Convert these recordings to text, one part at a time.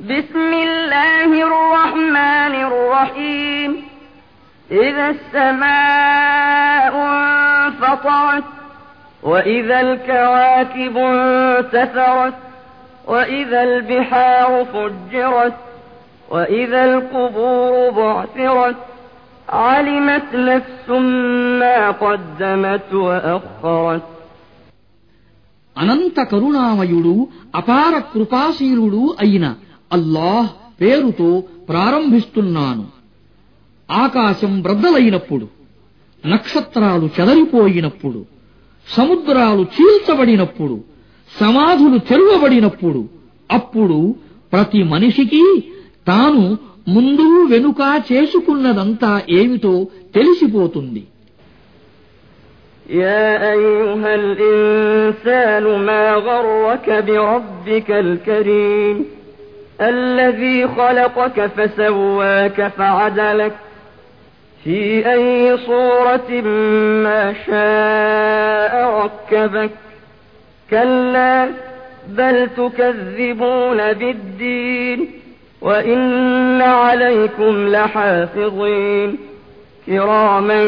بسم الله الرحمن الرحيم إذا السماء انفطرت وإذا الكواكب انتثرت وإذا البحار فجرت وإذا القبور بعثرت علمت نفس ما قدمت وأخرت అనంత కరుణామయుడు అపార కృపాశీలుడు అయిన అల్లాహ్ పేరుతో ప్రారంభిస్తున్నాను ఆకాశం బ్రద్దలైనప్పుడు నక్షత్రాలు చెదరిపోయినప్పుడు సముద్రాలు చీల్చబడినప్పుడు సమాధులు తెరువబడినప్పుడు అప్పుడు ప్రతి మనిషికి తాను ముందు వెనుక చేసుకున్నదంతా ఏమిటో తెలిసిపోతుంది يا أيها الإنسان ما غرك بربك الكريم الذي خلقك فسواك فعدلك في أي صورة ما شاء ركبك كلا بل تكذبون بالدين وإن عليكم لحافظين كراما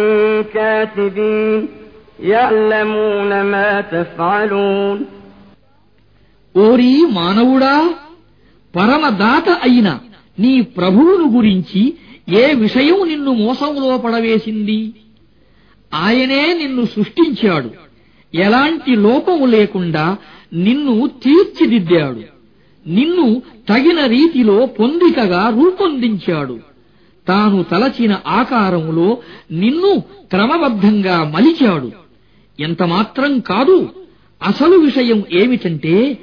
كاتبين يعلمون ما تفعلون ఓరి మానవుడా పరమదాత అయిన నీ ప్రభువును గురించి ఏ విషయం నిన్ను మోసంలో పడవేసింది? ఆయనే నిన్ను సృష్టించాడు. ఎలాంటి లోపము లేకుండా నిన్ను తీర్చిదిద్దాడు. నిన్ను తగిన రీతిలో పొందికగా రూపొందించాడు. తాను తలచిన ఆకారములో నిన్ను క్రమబద్ధంగా మలిచాడు. ఎంతమాత్రం కాదు అసలు విషయం ఏమిటంటే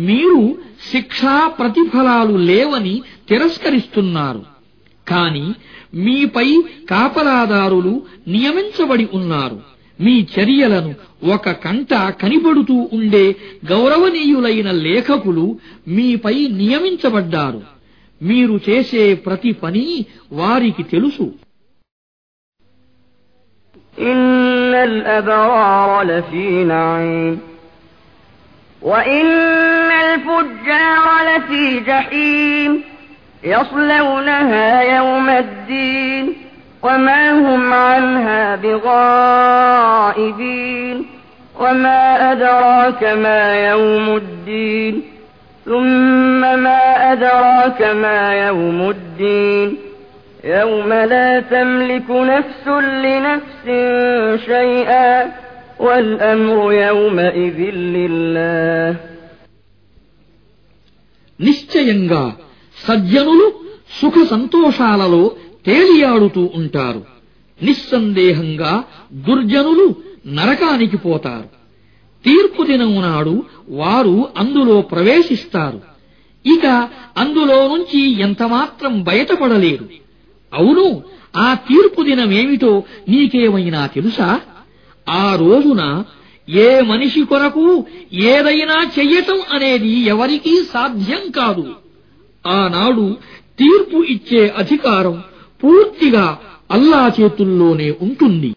మీరు శిక్షా ప్రతిఫలాలు లేవని తిరస్కరిస్తున్నారు కాని మీపై కాపలాదారులు నియమించబడి ఉన్నారు మీ చర్యలను ఒక కంట కనిపడుతూ ఉండే గౌరవనీయులైన లేఖకులు మీపై నియమించబడ్డారు మీరు చేసే ప్రతి పని వారికి తెలుసు إن الأبرار لفي نعيم وإن الفجار لفي جحيم يصلونها يوم الدين وما هم عنها بغائبين وما أدراك ما يوم الدين ثم ما أدراك ما يوم الدين يوم لا تملك نفس لنفس شيئا والأمر يومئذ لله నిశ్చయంగా సజ్జనులు సుఖ సంతోషాలలో తేలియాడుతూ ఉంటారు. నిస్సందేహంగా దుర్జనులు నరకానికి పోతారు. తీర్పు దినం నాడు వారు అందులో ప్రవేశిస్తారు. ఇక అందులో నుంచి ఎంతమాత్రం బయటపడలేరు. అవును ఆ తీర్పు దినమేమిటో నీకేమైనా తెలుసా? ఆ రోజున ఏ మనిషి కొరకు ఏదైనా చెయ్యటం అనేది ఎవరికీ సాధ్యం కాదు. ఆనాడు తీర్పు ఇచ్చే అధికారం పూర్తిగా అల్లా చేతుల్లోనే ఉంటుంది.